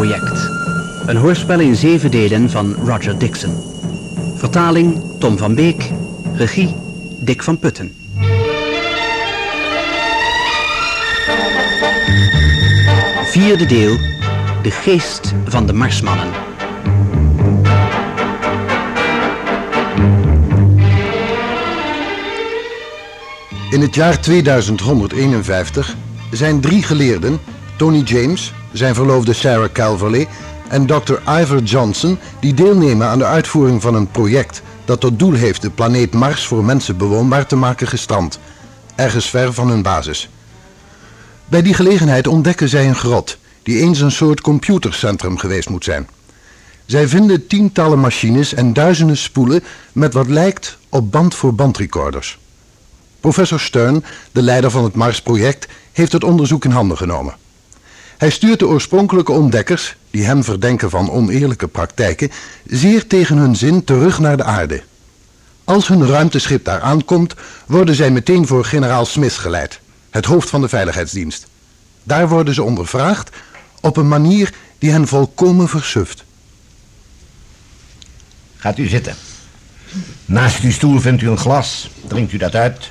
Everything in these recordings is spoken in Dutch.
Het Marsproject. Een hoorspel in zeven delen van Roger Dixon. Vertaling Tom van Beek. Regie Dick van Putten. Vierde deel. De geest van de Marsmannen. In het jaar 2151 zijn drie geleerden, Tony James, zijn verloofde Sarah Calverley en Dr. Ivor Johnson, die deelnemen aan de uitvoering van een project dat tot doel heeft de planeet Mars voor mensen bewoonbaar te maken gestrand, ergens ver van hun basis. Bij die gelegenheid ontdekken zij een grot, die eens een soort computercentrum geweest moet zijn. Zij vinden tientallen machines en duizenden spoelen met wat lijkt op band-voor-band recorders. Professor Stern, de leider van het Mars-project, heeft het onderzoek in handen genomen. Hij stuurt de oorspronkelijke ontdekkers, die hem verdenken van oneerlijke praktijken, zeer tegen hun zin terug naar de aarde. Als hun ruimteschip daar aankomt, worden zij meteen voor generaal Smith geleid, het hoofd van de veiligheidsdienst. Daar worden ze ondervraagd op een manier die hen volkomen versuft. Gaat u zitten. Naast uw stoel vindt u een glas. Drinkt u dat uit.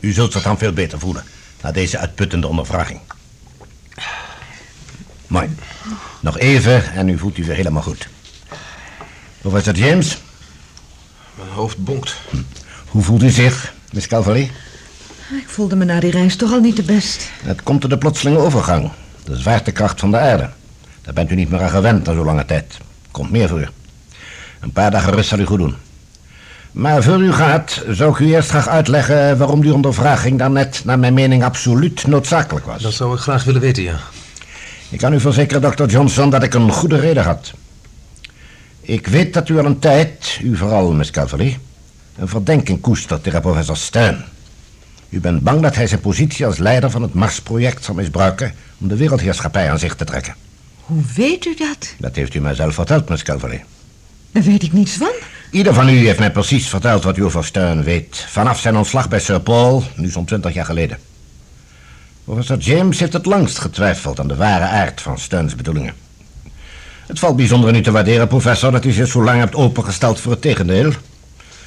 U zult zich dan veel beter voelen na deze uitputtende ondervraging. Mooi. Nog even en u voelt u weer helemaal goed. Professor James, Mijn hoofd bonkt. hoe voelt u zich, Miss Calvary? Ik voelde me na die reis toch al niet de best. Het komt door de plotselinge overgang. De zwaartekracht van de aarde. Daar bent u niet meer aan gewend na zo lange tijd. Komt meer voor. Een paar dagen rust zal u goed doen. Maar voor u gaat, zou ik u eerst graag uitleggen waarom die ondervraging daarnet naar mijn mening absoluut noodzakelijk was. Dat zou ik graag willen weten, ja. Ik kan u verzekeren, Dr. Johnson, dat ik een goede reden had. Ik weet dat u al een tijd, u vooral, Miss Calvary, een verdenking koestert tegen professor Stern. U bent bang dat hij zijn positie als leider van het Mars-project zal misbruiken om de wereldheerschappij aan zich te trekken. Hoe weet u dat? Dat heeft u mij zelf verteld, Miss Calvary. Daar weet ik niets van. Ieder van u heeft mij precies verteld wat u over Stern weet. Vanaf zijn ontslag bij Sir Paul, nu zo'n twintig jaar geleden. Professor James heeft het langst getwijfeld aan de ware aard van Sterns bedoelingen. Het valt bijzonder u te waarderen, professor, dat u zich zo lang hebt opengesteld voor het tegendeel.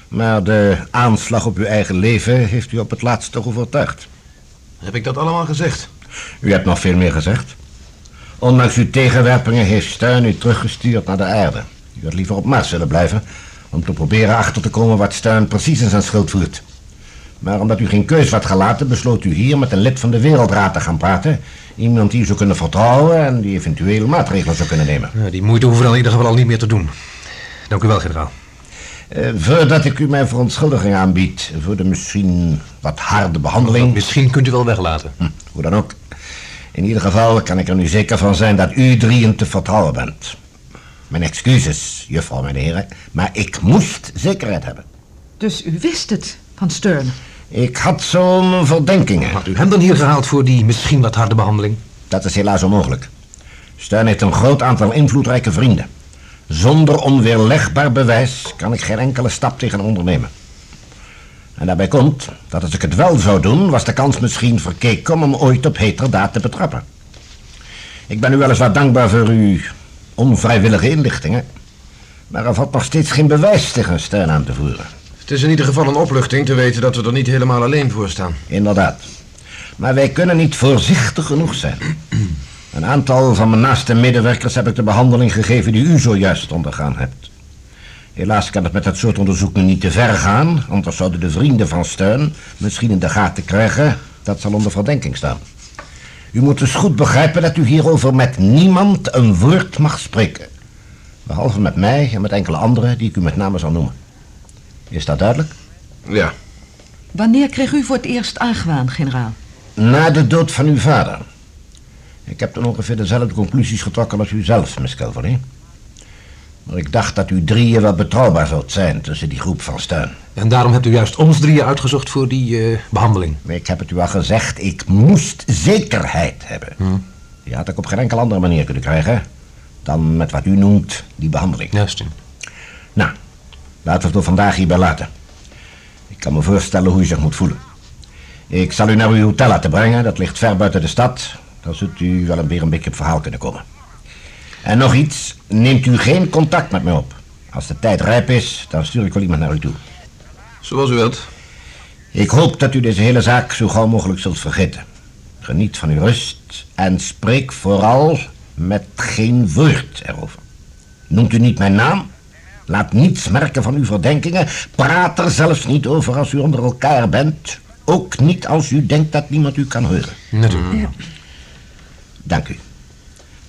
Maar de aanslag op uw eigen leven heeft u op het laatst toch overtuigd. Heb ik dat allemaal gezegd? U hebt nog veel meer gezegd. Ondanks uw tegenwerpingen heeft Stern u teruggestuurd naar de aarde. U had liever op Mars willen blijven... om te proberen achter te komen wat Stern precies in zijn schuld voert. Maar omdat u geen keus had gelaten... besloot u hier met een lid van de Wereldraad te gaan praten. Iemand die u zou kunnen vertrouwen... en die eventueel maatregelen zou kunnen nemen. Ja, die moeite hoeven we in ieder geval al niet meer te doen. Dank u wel, generaal. Eh, voordat ik u mijn verontschuldiging aanbied... voor de misschien wat harde behandeling... Misschien kunt u wel weglaten. Hm, hoe dan ook. In ieder geval kan ik er nu zeker van zijn dat u drieën te vertrouwen bent. Mijn excuses, juffrouw, mijn heren, maar ik moest zekerheid hebben. Dus u wist het van Stern. Ik had zo'n verdenkingen. Had u hem dan hier gehaald voor die misschien wat harde behandeling? Dat is helaas onmogelijk. Stern heeft een groot aantal invloedrijke vrienden. Zonder onweerlegbaar bewijs kan ik geen enkele stap tegen hem ondernemen. En daarbij komt dat als ik het wel zou doen, was de kans misschien verkeken om hem ooit op heterdaad te betrappen. Ik ben u weliswaar dankbaar voor uw onvrijwillige inlichtingen, maar er valt nog steeds geen bewijs tegen Stern aan te voeren. Het is in ieder geval een opluchting te weten dat we er niet helemaal alleen voor staan. Inderdaad. Maar wij kunnen niet voorzichtig genoeg zijn. Een aantal van mijn naaste medewerkers heb ik de behandeling gegeven die u zojuist ondergaan hebt. Helaas kan het met dat soort onderzoeken niet te ver gaan, anders zouden de vrienden van Steun misschien in de gaten krijgen. Dat zal onder verdenking staan. U moet dus goed begrijpen dat u hierover met niemand een woord mag spreken. Behalve met mij en met enkele anderen die ik u met name zal noemen. Is dat duidelijk? Ja. Wanneer kreeg u voor het eerst argwaan, generaal? Na de dood van uw vader. Ik heb toen ongeveer dezelfde conclusies getrokken als u zelf, Miss Calvary. Maar ik dacht dat u drieën wel betrouwbaar zult zijn tussen die groep van steun. En daarom hebt u juist ons drieën uitgezocht voor die eh, behandeling. Ik heb het u al gezegd, ik moest zekerheid hebben. Die had ik op geen enkele andere manier kunnen krijgen... dan met wat u noemt die behandeling. Juist. Nou, laten we het voor vandaag hierbij laten. Ik kan me voorstellen hoe u zich moet voelen. Ik zal u naar uw hotel laten brengen. Dat ligt ver buiten de stad. Dan zult u wel een weer een beetje op verhaal kunnen komen. En nog iets, neemt u geen contact met mij op. Als de tijd rijp is, dan stuur ik wel iemand naar u toe. Zoals u wilt. Ik hoop dat u deze hele zaak zo gauw mogelijk zult vergeten. Geniet van uw rust en spreek vooral met geen woord erover. Noemt u niet mijn naam? Laat niets merken van uw verdenkingen. Praat er zelfs niet over als u onder elkaar bent. Ook niet als u denkt dat niemand u kan horen. Natuurlijk. Dank u.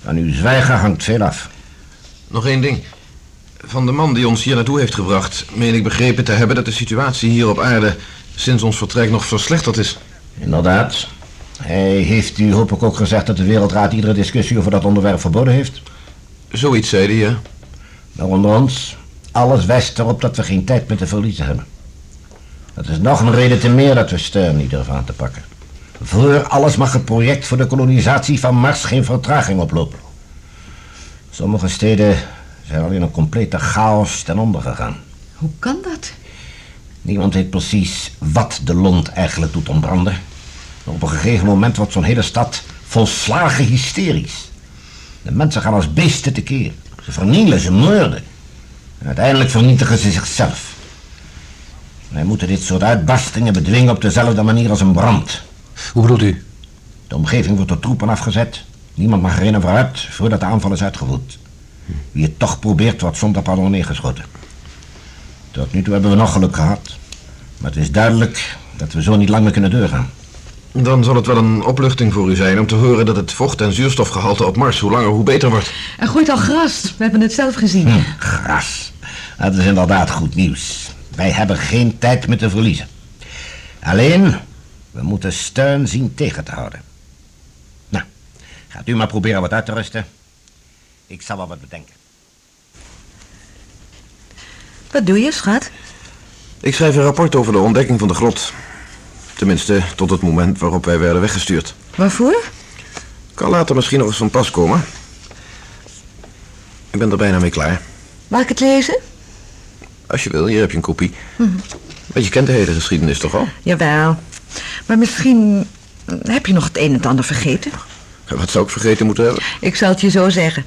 Van uw zwijgen hangt veel af. Nog één ding. Van de man die ons hier naartoe heeft gebracht, meen ik begrepen te hebben dat de situatie hier op aarde sinds ons vertrek nog verslechterd is. Inderdaad. Hij heeft u hoop ik ook gezegd dat de Wereldraad iedere discussie over dat onderwerp verboden heeft. Zoiets zei hij, ja. Maar onder ons, alles wijst erop dat we geen tijd meer te verliezen hebben. Dat is nog een reden te meer dat we Stern niet durven aan te pakken. Voor alles mag het project voor de kolonisatie van Mars geen vertraging oplopen. Sommige steden zijn al in een complete chaos ten onder gegaan. Hoe kan dat? Niemand weet precies wat de lont eigenlijk doet ontbranden. Maar op een gegeven moment wordt zo'n hele stad volslagen hysterisch. De mensen gaan als beesten tekeer. Ze vernielen, ze moorden. En uiteindelijk vernietigen ze zichzelf. Wij moeten dit soort uitbarstingen bedwingen op dezelfde manier als een brand. Hoe bedoelt u? De omgeving wordt door troepen afgezet. Niemand mag erin en vooruit voordat de aanval is uitgevoerd. Wie het toch probeert, wordt zonder pardon neergeschoten. Tot nu toe hebben we nog geluk gehad. Maar het is duidelijk dat we zo niet lang meer kunnen doorgaan. Dan zal het wel een opluchting voor u zijn om te horen dat het vocht- en zuurstofgehalte op Mars hoe langer hoe beter wordt. Er groeit al gras. We hebben het zelf gezien. Hm, gras. Dat is inderdaad goed nieuws. Wij hebben geen tijd meer te verliezen. Alleen, we moeten steun zien tegen te houden. Nou, gaat u maar proberen wat uit te rusten. Ik zal wel wat bedenken. Wat doe je, schat? Ik schrijf een rapport over de ontdekking van de grot. Tenminste, tot het moment waarop wij werden weggestuurd. Waarvoor? Kan later misschien nog eens van pas komen. Ik ben er bijna mee klaar. Mag ik het lezen? Als je wil, hier heb je een kopie. Want je kent de hele geschiedenis toch al? Jawel. Maar misschien heb je nog het een en het ander vergeten. Wat zou ik vergeten moeten hebben? Ik zal het je zo zeggen.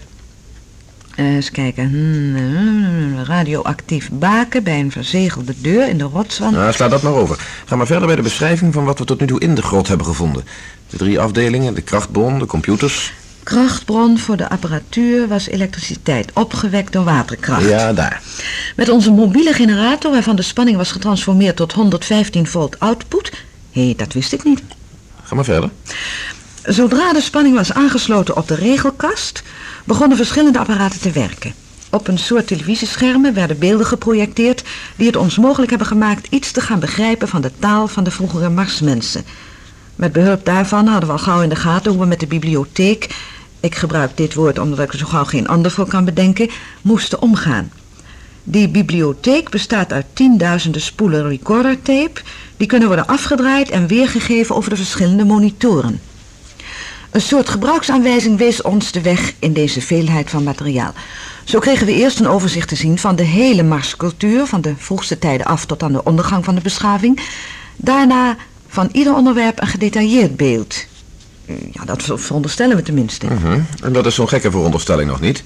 Eh, eens kijken. Hmm, eh, radioactief baken bij een verzegelde deur in de rotswand. Nou, sla dat maar over. Ga maar verder bij de beschrijving van wat we tot nu toe in de grot hebben gevonden. De drie afdelingen, de krachtbron, de computers. Krachtbron voor de apparatuur was elektriciteit, opgewekt door waterkracht. Ja, daar. Met onze mobiele generator, waarvan de spanning was getransformeerd tot 115 volt output. Hé, hey, dat wist ik niet. Ga maar verder. Zodra de spanning was aangesloten op de regelkast, begonnen verschillende apparaten te werken. Op een soort televisieschermen werden beelden geprojecteerd die het ons mogelijk hebben gemaakt iets te gaan begrijpen van de taal van de vroegere Marsmensen. Met behulp daarvan hadden we al gauw in de gaten hoe we met de bibliotheek, ik gebruik dit woord omdat ik er zo gauw geen ander voor kan bedenken, moesten omgaan. Die bibliotheek bestaat uit tienduizenden spoelen recordertape, die kunnen worden afgedraaid en weergegeven over de verschillende monitoren. Een soort gebruiksaanwijzing wees ons de weg in deze veelheid van materiaal. Zo kregen we eerst een overzicht te zien van de hele Marscultuur, van de vroegste tijden af tot aan de ondergang van de beschaving. Daarna van ieder onderwerp een gedetailleerd beeld. Ja, dat veronderstellen we tenminste. Mhm. En dat is zo'n gekke veronderstelling nog niet.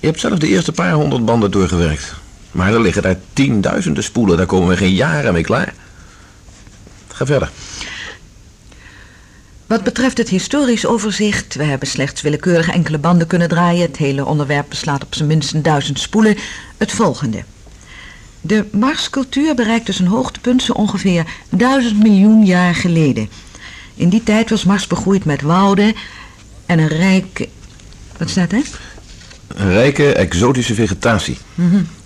Je hebt zelf de eerste paar honderd banden doorgewerkt. Maar er liggen daar tienduizenden spoelen, daar komen we geen jaren mee klaar. Ga verder. Wat betreft het historisch overzicht, we hebben slechts willekeurig enkele banden kunnen draaien. Het hele onderwerp beslaat op zijn minst een duizend spoelen. Het volgende. De Marscultuur bereikte zijn hoogtepunt zo ongeveer duizend miljoen jaar geleden. In die tijd was Mars begroeid met wouden en een rijk... Wat staat er? Een rijke, exotische vegetatie.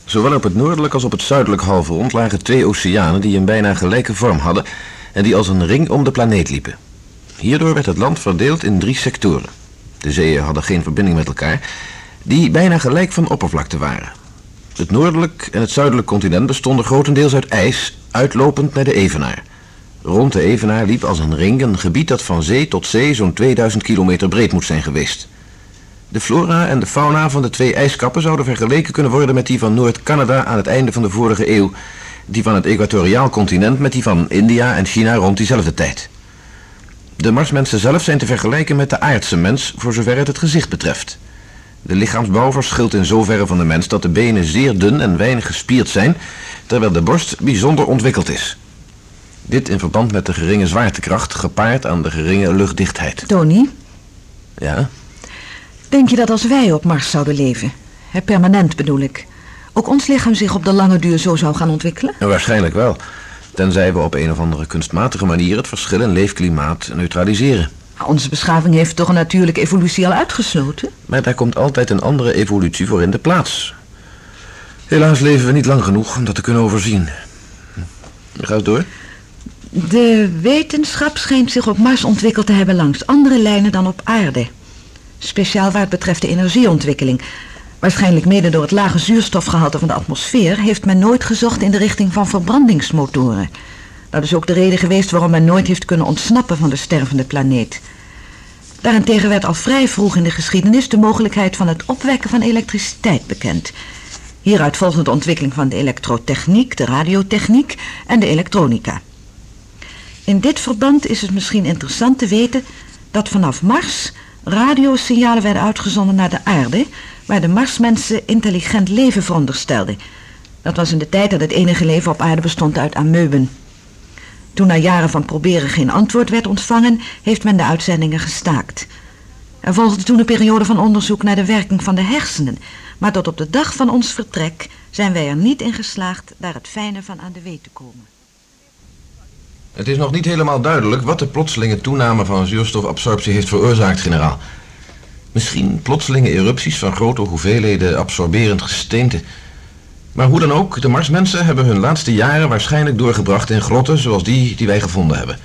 Zowel op het noordelijk als op het zuidelijk halfrond lagen twee oceanen die een bijna gelijke vorm hadden en die als een ring om de planeet liepen. Hierdoor werd het land verdeeld in drie sectoren. De zeeën hadden geen verbinding met elkaar, die bijna gelijk van oppervlakte waren. Het noordelijk en het zuidelijk continent bestonden grotendeels uit ijs, uitlopend naar de Evenaar. Rond de Evenaar liep als een ring een gebied dat van zee tot zee zo'n 2000 kilometer breed moet zijn geweest. De flora en de fauna van de twee ijskappen zouden vergeleken kunnen worden met die van Noord-Canada aan het einde van de vorige eeuw, die van het equatoriaal continent met die van India en China rond diezelfde tijd. De Marsmensen zelf zijn te vergelijken met de aardse mens voor zover het het gezicht betreft. De lichaamsbouw verschilt in zoverre van de mens dat de benen zeer dun en weinig gespierd zijn, terwijl de borst bijzonder ontwikkeld is. Dit in verband met de geringe zwaartekracht gepaard aan de geringe luchtdichtheid. Tony, Ja? denk je dat als wij op Mars zouden leven, hè, permanent bedoel ik, ook ons lichaam zich op de lange duur zo zou gaan ontwikkelen? Ja, waarschijnlijk wel. Tenzij we op een of andere kunstmatige manier het verschil in leefklimaat neutraliseren. Onze beschaving heeft toch een natuurlijke evolutie al uitgesloten? Maar daar komt altijd een andere evolutie voor in de plaats. Helaas leven we niet lang genoeg om dat te kunnen overzien. Hm. Ga eens door. De wetenschap schijnt zich op Mars ontwikkeld te hebben langs andere lijnen dan op aarde. Speciaal waar het betreft de energieontwikkeling. Waarschijnlijk mede door het lage zuurstofgehalte van de atmosfeer heeft men nooit gezocht in de richting van verbrandingsmotoren. Dat is ook de reden geweest waarom men nooit heeft kunnen ontsnappen van de stervende planeet. Daarentegen werd al vrij vroeg in de geschiedenis de mogelijkheid van het opwekken van elektriciteit bekend. Hieruit volgde de ontwikkeling van de elektrotechniek, de radiotechniek en de elektronica. In dit verband is het misschien interessant te weten dat vanaf Mars radiosignalen werden uitgezonden naar de aarde, waar de Marsmensen intelligent leven veronderstelden. Dat was in de tijd dat het enige leven op aarde bestond uit ameuben. Toen na jaren van proberen geen antwoord werd ontvangen, heeft men de uitzendingen gestaakt. Er volgde toen een periode van onderzoek naar de werking van de hersenen, maar tot op de dag van ons vertrek zijn wij er niet in geslaagd daar het fijne van aan de weet te komen. Het is nog niet helemaal duidelijk wat de plotselinge toename van zuurstofabsorptie heeft veroorzaakt, generaal. Misschien plotselinge erupties van grote hoeveelheden absorberend gesteente. Maar hoe dan ook, de Marsmensen hebben hun laatste jaren waarschijnlijk doorgebracht in grotten zoals die die wij gevonden hebben.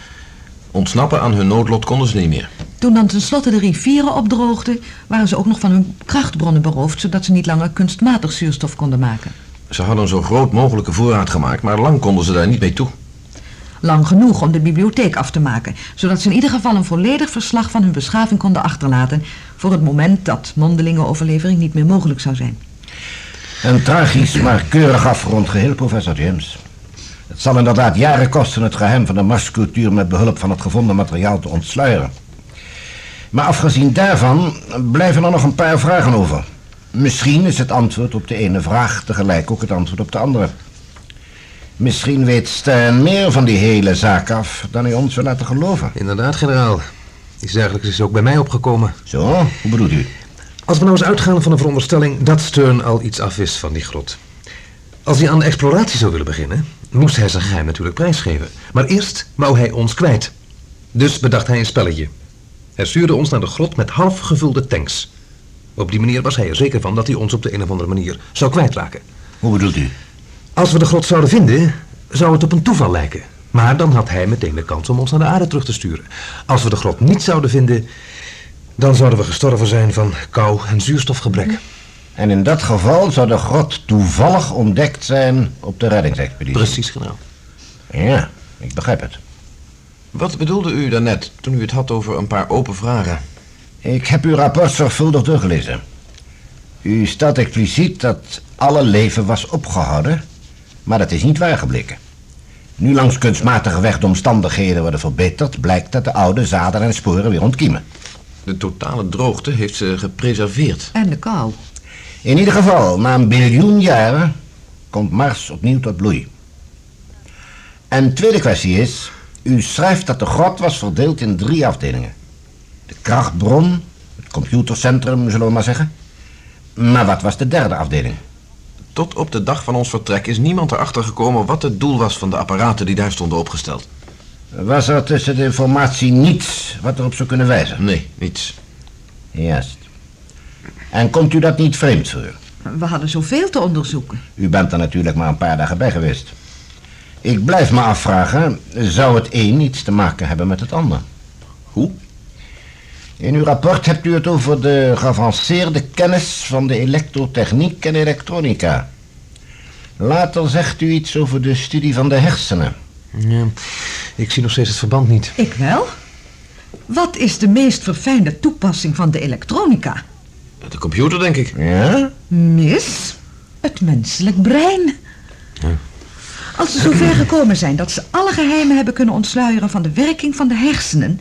Ontsnappen aan hun noodlot konden ze niet meer. Toen dan tenslotte de rivieren opdroogden, waren ze ook nog van hun krachtbronnen beroofd, zodat ze niet langer kunstmatig zuurstof konden maken. Ze hadden een zo groot mogelijke voorraad gemaakt, maar lang konden ze daar niet mee toe. Lang genoeg om de bibliotheek af te maken, zodat ze in ieder geval een volledig verslag van hun beschaving konden achterlaten voor het moment dat mondelinge overlevering niet meer mogelijk zou zijn. Een tragisch, maar keurig afgerond geheel, professor James. Het zal inderdaad jaren kosten het geheim van de Marscultuur met behulp van het gevonden materiaal te ontsluieren. Maar afgezien daarvan blijven er nog een paar vragen over. Misschien is het antwoord op de ene vraag tegelijk ook het antwoord op de andere. Misschien weet Stan meer van die hele zaak af dan hij ons wil laten geloven. Inderdaad, generaal. Iets dergelijks is ook bij mij opgekomen. Zo, hoe bedoelt u? Als we nou eens uitgaan van de veronderstelling dat Stern al iets af wist van die grot. Als hij aan de exploratie zou willen beginnen, moest hij zijn geheim natuurlijk prijsgeven. Maar eerst wou hij ons kwijt. Dus bedacht hij een spelletje. Hij stuurde ons naar de grot met half gevulde tanks. Op die manier was hij er zeker van dat hij ons op de een of andere manier zou kwijtraken. Hoe bedoelt u? Als we de grot zouden vinden, zou het op een toeval lijken. Maar dan had hij meteen de kans om ons naar de aarde terug te sturen. Als we de grot niet zouden vinden, dan zouden we gestorven zijn van kou en zuurstofgebrek. En in dat geval zou de grot toevallig ontdekt zijn op de reddingsexpeditie. Precies, generaal. Ja, ik begrijp het. Wat bedoelde u daarnet toen u het had over een paar open vragen? Ik heb uw rapport zorgvuldig doorgelezen. U stelt expliciet dat alle leven was opgehouden, maar dat is niet waar gebleken. Nu langs kunstmatige weg de omstandigheden worden verbeterd, blijkt dat de oude zaden en sporen weer ontkiemen. De totale droogte heeft ze gepreserveerd. En de kou. In ieder geval, na een biljoen jaren komt Mars opnieuw tot bloei. En tweede kwestie is, u schrijft dat de grot was verdeeld in drie afdelingen. De krachtbron, het computercentrum, zullen we maar zeggen. Maar wat was de derde afdeling? Tot op de dag van ons vertrek is niemand erachter gekomen wat het doel was van de apparaten die daar stonden opgesteld. Was er tussen de informatie niets wat erop zou kunnen wijzen? Nee, niets. Juist. En komt u dat niet vreemd voor? We hadden zoveel te onderzoeken. U bent er natuurlijk maar een paar dagen bij geweest. Ik blijf me afvragen, zou het een iets te maken hebben met het ander? Hoe? In uw rapport hebt u het over de geavanceerde kennis van de elektrotechniek en elektronica. Later zegt u iets over de studie van de hersenen. Ja, ik zie nog steeds het verband niet. Ik wel. Wat is de meest verfijnde toepassing van de elektronica? De computer, denk ik. Ja? Mis het menselijk brein. Als ze zover gekomen zijn dat ze alle geheimen hebben kunnen ontsluieren van de werking van de hersenen,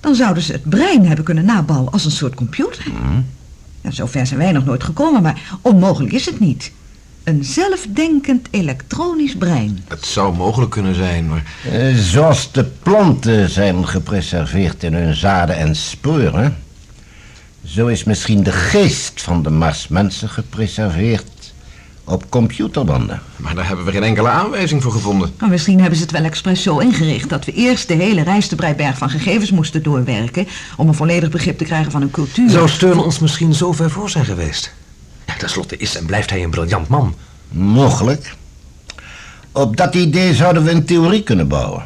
dan zouden ze het brein hebben kunnen nabouwen als een soort computer. Ja, zover zijn wij nog nooit gekomen, maar onmogelijk is het niet. Een zelfdenkend elektronisch brein. Het zou mogelijk kunnen zijn, maar... Eh, zoals de planten zijn gepreserveerd in hun zaden en sporen... zo is misschien de geest van de Marsmensen gepreserveerd op computerbanden. Maar daar hebben we geen enkele aanwijzing voor gevonden. Maar misschien hebben ze het wel expres zo ingericht dat we eerst de hele rijstebreiberg van gegevens moesten doorwerken om een volledig begrip te krijgen van hun cultuur. Zou Stern ons misschien zo ver voor zijn geweest? Ja, tenslotte is en blijft hij een briljant man. Mogelijk. Op dat idee zouden we een theorie kunnen bouwen.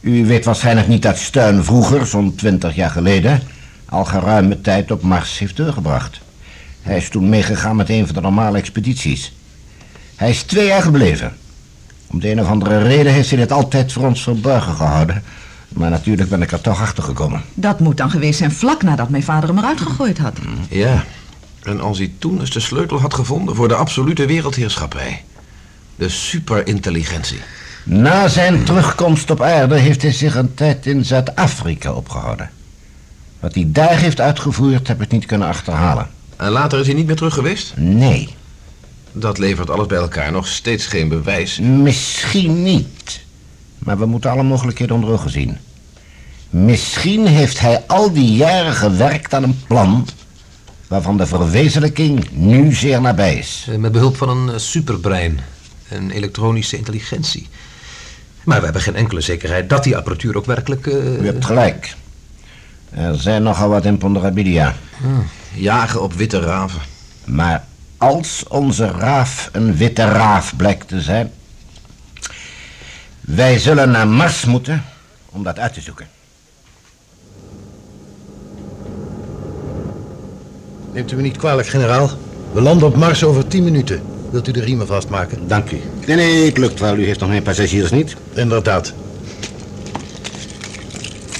U weet waarschijnlijk niet dat Steun vroeger, zo'n twintig jaar geleden, al geruime tijd op Mars heeft doorgebracht. Hij is toen meegegaan met een van de normale expedities. Hij is twee jaar gebleven. Om de een of andere reden heeft hij dit altijd voor ons verborgen gehouden. Maar natuurlijk ben ik er toch achter gekomen. Dat moet dan geweest zijn vlak nadat mijn vader hem eruit gegooid had. Ja, en als hij toen eens de sleutel had gevonden voor de absolute wereldheerschappij. De superintelligentie. Na zijn terugkomst op aarde heeft hij zich een tijd in Zuid-Afrika opgehouden. Wat hij daar heeft uitgevoerd heb ik niet kunnen achterhalen. En later is hij niet meer terug geweest? Nee, Dat levert alles bij elkaar nog steeds geen bewijs. misschien niet. Maar we moeten alle mogelijkheden onder ogen zien. Misschien heeft hij al die jaren gewerkt aan een plan... waarvan de verwezenlijking nu zeer nabij is. Eh, Met behulp van een eh, superbrein. Een elektronische intelligentie. Maar we hebben geen enkele zekerheid dat die apparatuur ook werkelijk... eh, U hebt gelijk. Er zijn nogal wat imponderabilia. Jagen op witte raven. Maar als onze raaf een witte raaf blijkt te zijn... wij zullen naar Mars moeten om dat uit te zoeken. Neemt u me niet kwalijk, generaal. We landen op Mars over tien minuten. Wilt u de riemen vastmaken? Dank u. Nee, nee, het lukt wel. U heeft nog geen passagiers niet. Inderdaad.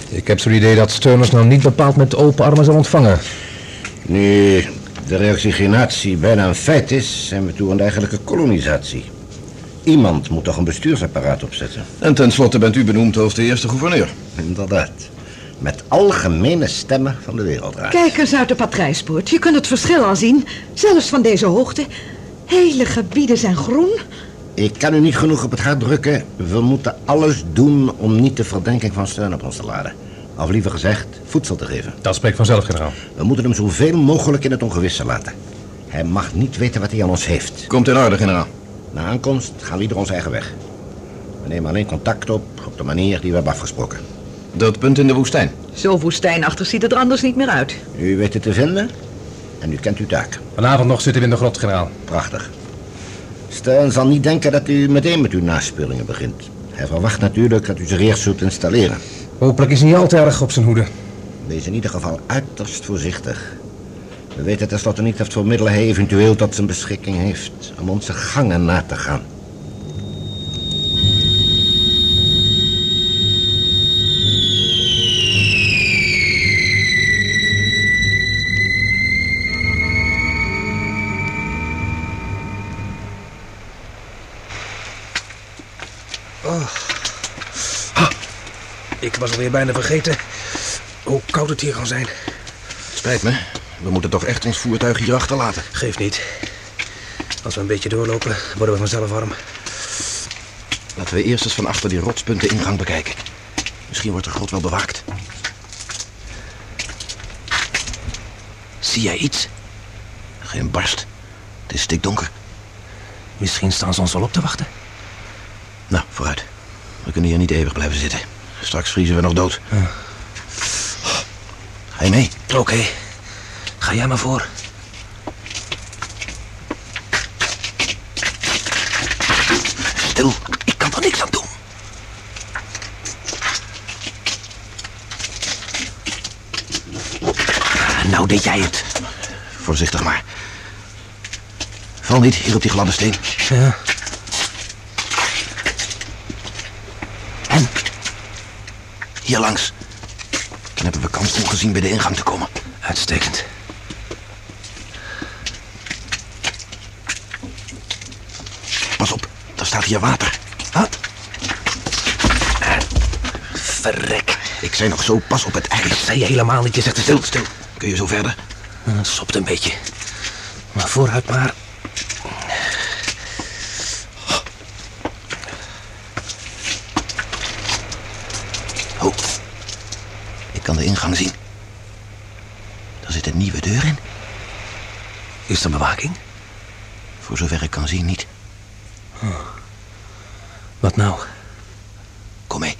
Ik heb zo'n idee dat Sterners nou niet bepaald met open armen zal ontvangen. Nu de reoxygenatie bijna een feit is... zijn we toe aan de eigenlijke kolonisatie. Iemand moet toch een bestuursapparaat opzetten. En tenslotte bent u benoemd als de eerste gouverneur. Inderdaad. Met algemene stemmen van de wereldraad. Kijk eens uit de patrijspoort. Je kunt het verschil al zien, zelfs van deze hoogte. Hele gebieden zijn groen. Ik kan u niet genoeg op het hart drukken. We moeten alles doen om niet de verdenking van steun op ons te laden. Of liever gezegd, voedsel te geven. Dat spreekt vanzelf, generaal. We moeten hem zoveel mogelijk in het ongewisse laten. Hij mag niet weten wat hij aan ons heeft. Komt in orde, generaal. Na aankomst gaan we ieder ons eigen weg. We nemen alleen contact op op de manier die we hebben afgesproken. Dat punt in de woestijn. Zo woestijnachtig ziet het er anders niet meer uit. U weet het te vinden en u kent uw taak. Vanavond nog zitten we in de grot, generaal. Prachtig. Steun zal niet denken dat u meteen met uw naspeuringen begint. Hij verwacht natuurlijk dat u zich eerst zult installeren. Hopelijk is hij niet al te erg op zijn hoede. Wees in ieder geval uiterst voorzichtig. We weten tenslotte niet wat voor middelen hij eventueel tot zijn beschikking heeft om onze gangen na te gaan. Ik was alweer bijna vergeten hoe koud het hier kan zijn. Spijt me. We moeten toch echt ons voertuig hier achterlaten. Geeft niet. Als we een beetje doorlopen, worden we vanzelf warm. Laten we eerst eens van achter die rotspunt de ingang bekijken. Misschien wordt de grot wel bewaakt. Zie jij iets? Geen barst. Het is stikdonker. Misschien staan ze ons wel op te wachten. Nou, vooruit. We kunnen hier niet eeuwig blijven zitten. Straks vriezen we nog dood. Ga je mee? Oké. Ga jij maar voor. Stil. Ik kan er niks aan doen. Nou deed jij het. Voorzichtig maar. Val niet hier op die gladde steen. Ja. En? Hier langs. Dan hebben we kans ongezien bij de ingang te komen. Uitstekend. Pas op, daar staat hier water. Wat? Verrek. Ik zei nog zo, pas op het ijs. Zei je helemaal niet, je zegt het Stil, stil. Kun je zo verder? Het sopt een beetje. Maar vooruit maar. Oh, ik kan de ingang zien. Daar zit een nieuwe deur in. Is er bewaking? Voor zover ik kan zien niet. Wat nou? Kom mee.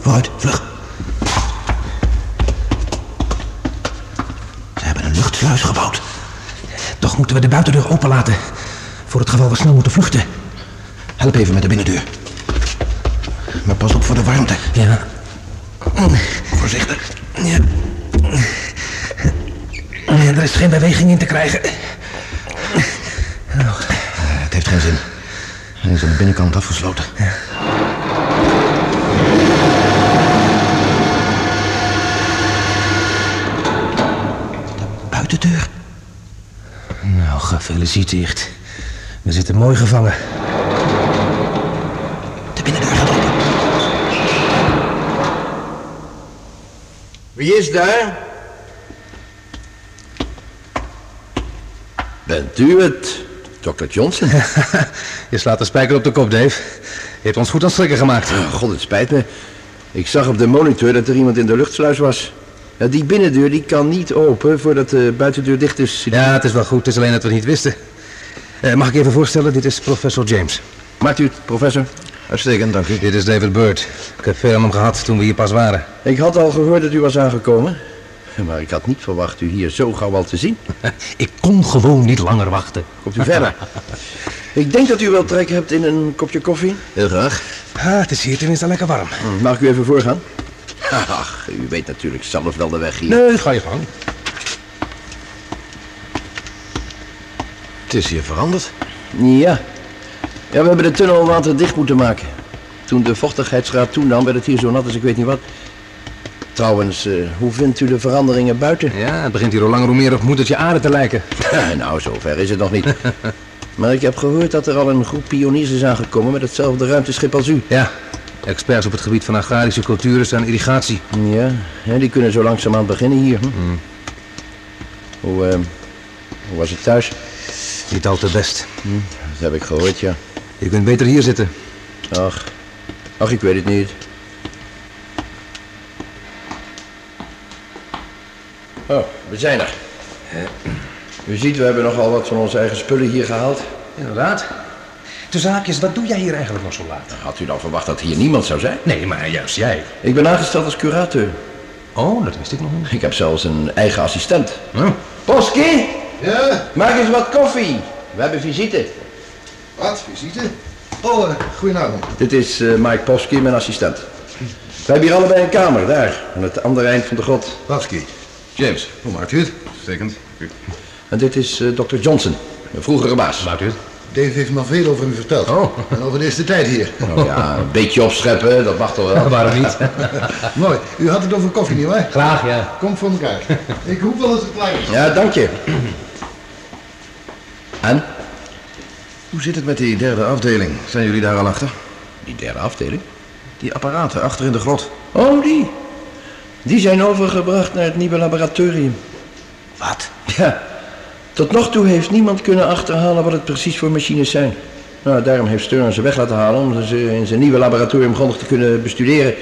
Vooruit, vlug. Ze hebben een luchtsluis gebouwd. Buitendeur openlaten. Voor het geval we snel moeten vluchten. Help even met de binnendeur. Maar pas op voor de warmte. Ja. Voorzichtig. Ja. Ja, Er is geen beweging in te krijgen. Het heeft geen zin. Hij is aan de binnenkant afgesloten buitendeur. Nou, gefeliciteerd. We zitten mooi gevangen. De binnendeur gaat open. Wie is daar? Bent u het, Dr. Johnson? Je slaat de spijker op de kop, Dave. Je hebt ons goed aan schrikken gemaakt. Oh, God, het spijt me. Ik zag op de monitor dat er iemand in de luchtsluis was. Ja, die binnendeur die kan niet open voordat de buitendeur dicht is. Ja, het is wel goed. Het is alleen dat we het niet wisten. Eh, mag ik even voorstellen? Dit is professor James. Maakt u het, professor? Uitstekend, dank u. Dit is David Bird. Ik heb veel aan hem gehad toen we hier pas waren. Ik had al gehoord dat u was aangekomen. Maar ik had niet verwacht u hier zo gauw al te zien. Ik kon gewoon niet langer wachten. Komt u verder. ik denk dat u wel trek hebt in een kopje koffie. Heel graag. Ah, het is hier tenminste lekker warm. Mag ik u even voorgaan? Ach, u weet natuurlijk zelf wel de weg hier. Nee, ga je gang. Het is hier veranderd. Ja. Ja, we hebben de tunnel water dicht moeten maken. Toen de vochtigheidsgraad toenam, werd het hier zo nat als ik weet niet wat. Trouwens, eh, hoe vindt u de veranderingen buiten? Ja, het begint hier hoe langer hoe meer op moedertje aarde te lijken. nou, zover is het nog niet. maar ik heb gehoord dat er al een groep pioniers is aangekomen met hetzelfde ruimteschip als u. Ja, experts op het gebied van agrarische cultures en irrigatie. Ja, die kunnen zo langzaamaan beginnen hier. Hm? Hoe, eh, hoe was het thuis? Niet al te best. Dat heb ik gehoord, ja. Je kunt beter hier zitten. Ach, ach, ik weet het niet. Oh, we zijn er. U ziet, we hebben nogal wat van onze eigen spullen hier gehaald. Inderdaad. De zaak is, wat doe jij hier eigenlijk nog zo laat? Had u dan verwacht dat hier niemand zou zijn? Nee, maar juist jij. Ik ben aangesteld als curator. Oh, dat wist ik nog niet. Ik heb zelfs een eigen assistent. Hm. Poski, Ja, maak eens wat koffie. We hebben visite. wat? Visite? Oh, eh, goedenavond. Dit is eh, Mike Poski, mijn assistent. We hebben hier allebei een kamer, daar, aan het andere eind van de grot. Paski. James. Hoe maakt u het? Uitstekend. En dit is eh, Dr. Johnson, mijn vroegere baas. Maakt u het? Dave heeft me veel over u verteld. Oh. En over de eerste tijd hier. Nou ja, een beetje opscheppen, dat mag toch wel. Waarom niet? Mooi. U had het over koffie, nietwaar? Graag, ja. Komt voor elkaar. Ik hoef wel eens een klein. Ja, dank je. En? Hoe zit het met die derde afdeling? Zijn jullie daar al achter? Die derde afdeling? Die apparaten achter in de grot. Oh, die. Die zijn overgebracht naar het nieuwe laboratorium. Wat? Ja. Tot nog toe heeft niemand kunnen achterhalen wat het precies voor machines zijn. Nou, daarom heeft Stern ze weg laten halen om ze in zijn nieuwe laboratorium grondig te kunnen bestuderen.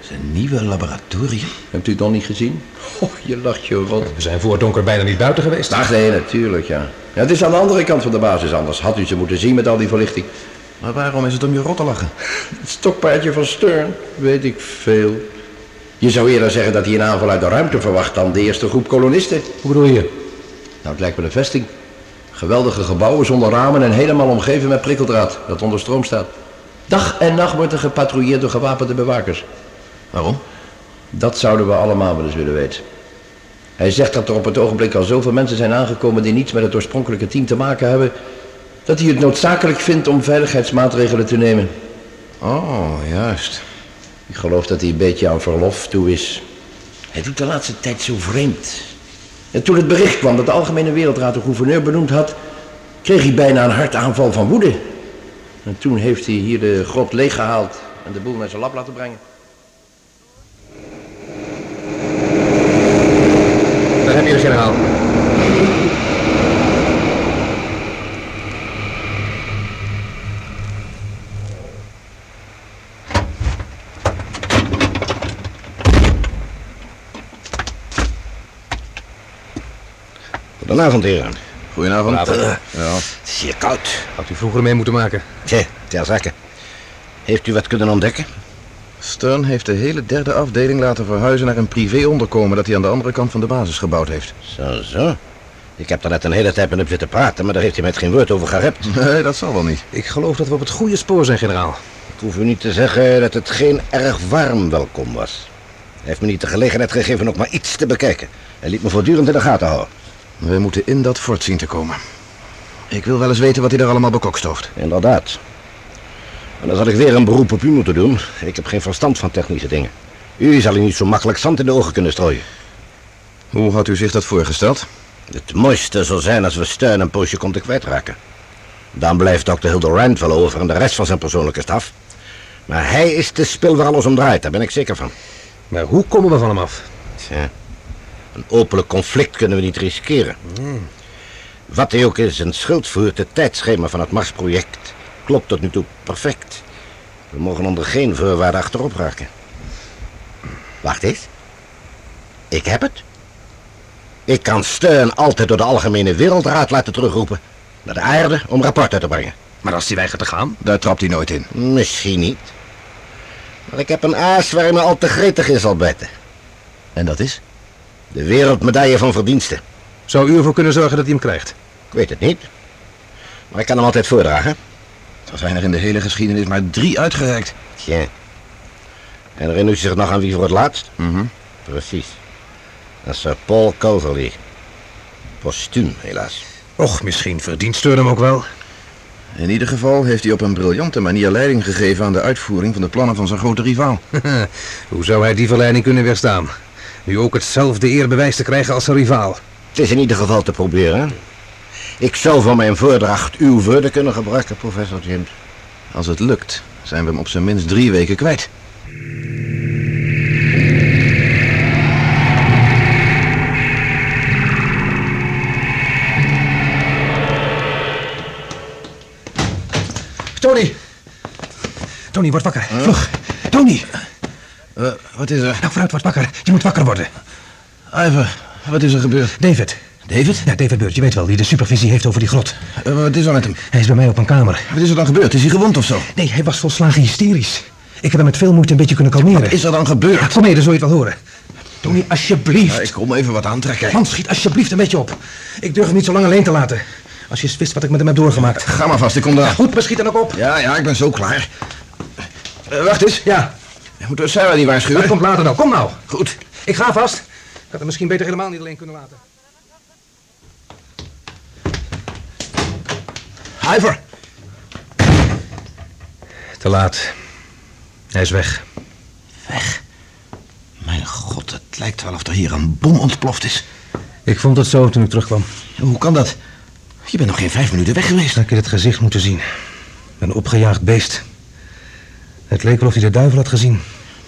Zijn nieuwe laboratorium? Hebt u het nog niet gezien? Oh, je lacht je rot. We zijn voor het donker bijna niet buiten geweest. Ach nee, natuurlijk, ja. ja. Het is aan de andere kant van de basis anders. Had u ze moeten zien met al die verlichting. Maar waarom is het om je rot te lachen? Het stokpaardje van Stern, weet ik veel. Je zou eerder zeggen dat hij een aanval uit de ruimte verwacht dan de eerste groep kolonisten. Hoe bedoel je? Nou, het lijkt me een vesting. Geweldige gebouwen zonder ramen en helemaal omgeven met prikkeldraad dat onder stroom staat. Dag en nacht wordt er gepatrouilleerd door gewapende bewakers. Waarom? Dat zouden we allemaal wel eens willen weten. Hij zegt dat er op het ogenblik al zoveel mensen zijn aangekomen die niets met het oorspronkelijke team te maken hebben, dat hij het noodzakelijk vindt om veiligheidsmaatregelen te nemen. Oh, juist. Ik geloof dat hij een beetje aan verlof toe is. Hij doet de laatste tijd zo vreemd. En toen het bericht kwam dat de Algemene Wereldraad de gouverneur benoemd had, kreeg hij bijna een hartaanval van woede. En toen heeft hij hier de grot leeggehaald en de boel naar zijn lab laten brengen. Daar heb je de generaal. Goedenavond, heren. Goedenavond. Goedenavond. Ja. Het is hier koud. Had u vroeger mee moeten maken. Tja, ter zake. Heeft u wat kunnen ontdekken? Stern heeft de hele derde afdeling laten verhuizen naar een privéonderkomen dat hij aan de andere kant van de basis gebouwd heeft. Zo, zo. Ik heb daar net een hele tijd met hem zitten praten, maar daar heeft hij met geen woord over gerept. Nee, dat zal wel niet. Ik geloof dat we op het goede spoor zijn, generaal. Ik hoef u niet te zeggen dat het geen erg warm welkom was. Hij heeft me niet de gelegenheid gegeven ook maar iets te bekijken. Hij liet me voortdurend in de gaten houden. We moeten in dat fort zien te komen. Ik wil wel eens weten wat hij er allemaal bekokstooft. Inderdaad. En dan zal ik weer een beroep op u moeten doen. Ik heb geen verstand van technische dingen. U zal u niet zo makkelijk zand in de ogen kunnen strooien. Hoe had u zich dat voorgesteld? Het mooiste zou zijn als we steun een poosje konden kwijtraken. Dan blijft Dr. Hildebrand wel over en de rest van zijn persoonlijke staf. Maar hij is de spil waar alles om draait, daar ben ik zeker van. Maar hoe komen we van hem af? Tja, een openlijk conflict kunnen we niet riskeren. Wat hij ook is, een schuld voert, het tijdschema van het Marsproject klopt tot nu toe perfect. We mogen onder geen voorwaarden achterop raken. Wacht eens. Ik heb het. Ik kan steun altijd door de Algemene Wereldraad laten terugroepen. Naar de aarde om rapport uit te brengen. Maar als hij weigert te gaan? Daar trapt hij nooit in. Misschien niet. Maar ik heb een aas waar hij me al te gretig in zal bijten. En dat is? De wereldmedaille van verdiensten. Zou u ervoor kunnen zorgen dat hij hem krijgt? Ik weet het niet. Maar ik kan hem altijd voordragen. Er zijn er in de hele geschiedenis maar drie uitgereikt. Tja. En herinnert u zich nog aan wie voor het laatst? Mhm. Precies. Dat is Sir Paul Coverley. Postuum, helaas. Och, misschien verdient Stern hem ook wel. In ieder geval heeft hij op een briljante manier leiding gegeven aan de uitvoering van de plannen van zijn grote rivaal. Hoe zou hij die verleiding kunnen weerstaan? Nu ook hetzelfde eerbewijs te krijgen als zijn rivaal. Het is in ieder geval te proberen. Ik zou voor mijn voordracht uw woorden kunnen gebruiken, professor James. Als het lukt, zijn we hem op zijn minst drie weken kwijt. Tony! Tony, word wakker. Vlug. Tony! Eh, wat is er? Nou, vooruit, word wakker. Je moet wakker worden. Ivor, wat is er gebeurd? David. David? Ja, David Beurt, je weet wel, die de supervisie heeft over die grot. Eh, wat is er met hem? Hij is bij mij op een kamer. Wat is er dan gebeurd? Is hij gewond of zo? Nee, hij was volslagen hysterisch. Ik heb hem met veel moeite een beetje kunnen kalmeren. Wat is er dan gebeurd? Ja, kom mee, dan zul je het wel horen. Tony, alsjeblieft. Ja, ik kom even wat aantrekken. Hans, schiet alsjeblieft een beetje op. Ik durf hem niet zo lang alleen te laten. Als je eens wist wat ik met hem heb doorgemaakt. Ga maar vast, ik kom Ja, eraan. goed, maar schiet dan ook op. Ja, ja, ik ben zo klaar. Eh, wacht eens. Ja, Moeten we Sarah niet waarschuwen? dat komt later nou. Kom nou. Goed. Ik ga vast. Ik had hem misschien beter helemaal niet alleen kunnen laten. Ivor. Te laat. Hij is weg. Weg. Mijn god, het lijkt wel of er hier een bom ontploft is. Ik vond het zo toen ik terugkwam. Hoe kan dat? Je bent nog geen vijf minuten weg geweest. Had ik in het gezicht moeten zien. Een opgejaagd beest. Het leek wel of hij de duivel had gezien.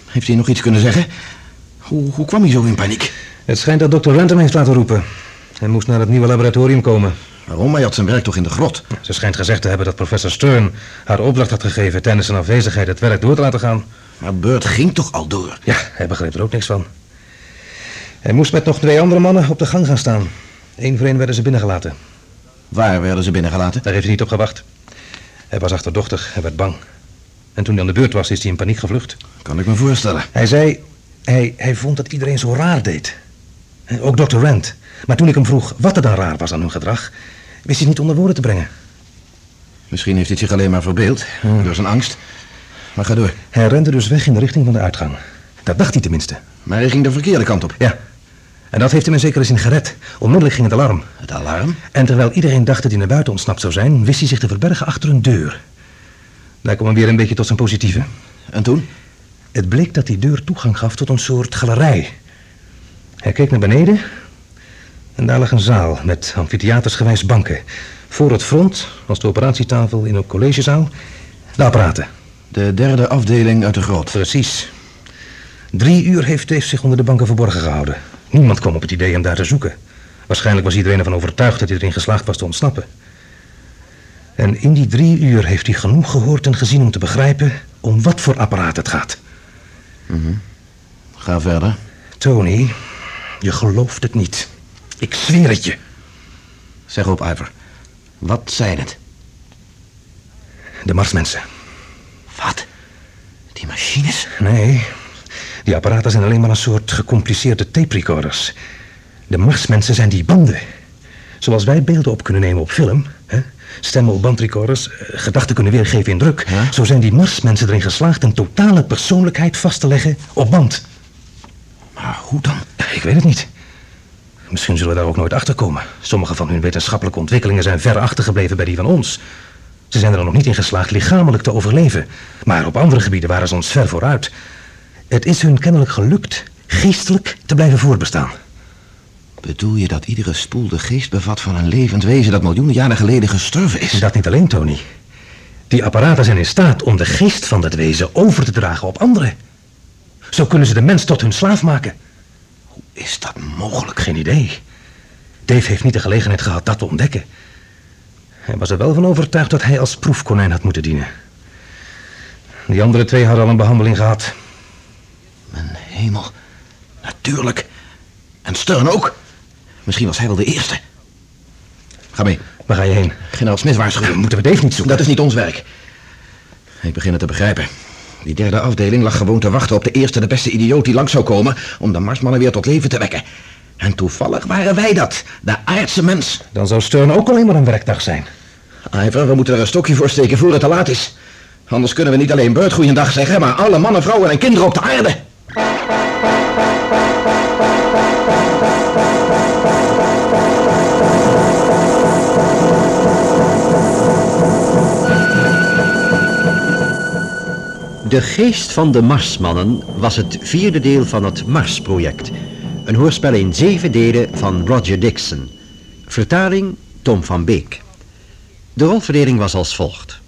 Heeft hij nog iets kunnen zeggen? Hoe, hoe kwam hij zo in paniek? Het schijnt dat dokter Random heeft laten roepen. Hij moest naar het nieuwe laboratorium komen. Waarom? Hij had zijn werk toch in de grot? Ze schijnt gezegd te hebben dat professor Stern haar opdracht had gegeven tijdens zijn afwezigheid het werk door te laten gaan. Maar Burt ging toch al door? Ja, hij begreep er ook niks van. Hij moest met nog twee andere mannen op de gang gaan staan. Eén voor één werden ze binnengelaten. Waar werden ze binnengelaten? Daar heeft hij niet op gewacht. Hij was achterdochtig, hij werd bang. En toen hij aan de beurt was, is hij in paniek gevlucht. Kan ik me voorstellen. Hij zei, hij, hij vond dat iedereen zo raar deed. En Ook Dr. Rand. Maar toen ik hem vroeg wat er dan raar was aan hun gedrag, wist hij het niet onder woorden te brengen. Misschien heeft hij het zich alleen maar verbeeld. Door zijn angst. Maar ga door. Hij rende dus weg in de richting van de uitgang. Dat dacht hij tenminste. Maar hij ging de verkeerde kant op. Ja. En dat heeft hem in zekere zin gered. Onmiddellijk ging het alarm. Het alarm? En terwijl iedereen dacht dat hij naar buiten ontsnapt zou zijn, wist hij zich te verbergen achter een deur. Daar kwam weer een beetje tot zijn positieve. En toen? Het bleek dat die deur toegang gaf tot een soort galerij. Hij keek naar beneden En daar lag een zaal met amfitheatersgewijs banken. Voor het front was de operatietafel in een collegezaal. De apparaten. De derde afdeling uit de grot. Precies. Drie uur heeft Dave zich onder de banken verborgen gehouden. Niemand kwam op het idee hem daar te zoeken. Waarschijnlijk was iedereen ervan overtuigd dat hij erin geslaagd was te ontsnappen. En in die drie uur heeft hij genoeg gehoord en gezien om te begrijpen om wat voor apparaat het gaat. Ga verder. Tony, je gelooft het niet. Ik zweer het je. Zeg op, Ivor. Wat zijn het? De Marsmensen. Wat? Die machines? Nee, die apparaten zijn alleen maar een soort gecompliceerde tape recorders. De Marsmensen zijn die banden. Zoals wij beelden op kunnen nemen op film. Stemmen op bandrecorders, eh, gedachten kunnen weergeven in druk. Zo zijn die Marsmensen erin geslaagd een totale persoonlijkheid vast te leggen op band. Maar hoe dan? Ik weet het niet. Misschien zullen we daar ook nooit achter komen. Sommige van hun wetenschappelijke ontwikkelingen zijn ver achtergebleven bij die van ons. Ze zijn er nog niet in geslaagd lichamelijk te overleven. Maar op andere gebieden waren ze ons ver vooruit. Het is hun kennelijk gelukt geestelijk te blijven voortbestaan. Bedoel je dat iedere spoel de geest bevat van een levend wezen dat miljoenen jaren geleden gestorven is? Dat niet alleen, Tony. Die apparaten zijn in staat om de geest van dat wezen over te dragen op anderen. Zo kunnen ze de mens tot hun slaaf maken. Is dat mogelijk? Geen idee. Dave heeft niet de gelegenheid gehad dat te ontdekken. Hij was er wel van overtuigd dat hij als proefkonijn had moeten dienen. Die andere twee hadden al een behandeling gehad. Mijn hemel. Natuurlijk. En Stern ook. Misschien was hij wel de eerste. Ga mee. Waar ga je heen? Generaal Smith waarschuwen. Moeten we Dave niet zoeken? Dat is niet ons werk. Ik begin het te begrijpen. Die derde afdeling lag gewoon te wachten op de eerste de beste idioot die langs zou komen... om de Marsmannen weer tot leven te wekken. En toevallig waren wij dat. De aardse mens. Dan zou Stern ook alleen maar een werkdag zijn. Ivor, we moeten er een stokje voor steken voor het te laat is. Anders kunnen we niet alleen goeiedag zeggen... maar alle mannen, vrouwen en kinderen op de aarde. De Geest van de Marsmannen was het vierde deel van het Mars-project. Een hoorspel in zeven delen van Roger Dixon. Vertaling Tom van Beek. De rolverdeling was als volgt.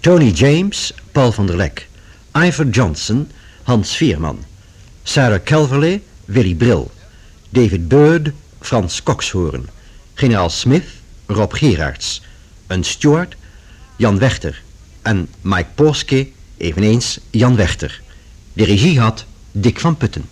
Tony James, Paul van der Lek. Ivor Johnson, Hans Vierman. Sarah Calverley, Willy Bril. David Bird, Frans Kokshoorn. Generaal Smith, Rob Gerards. Een steward, Jan Wechter. En Mike Porske, eveneens Jan Wechter. De regie had Dick van Putten.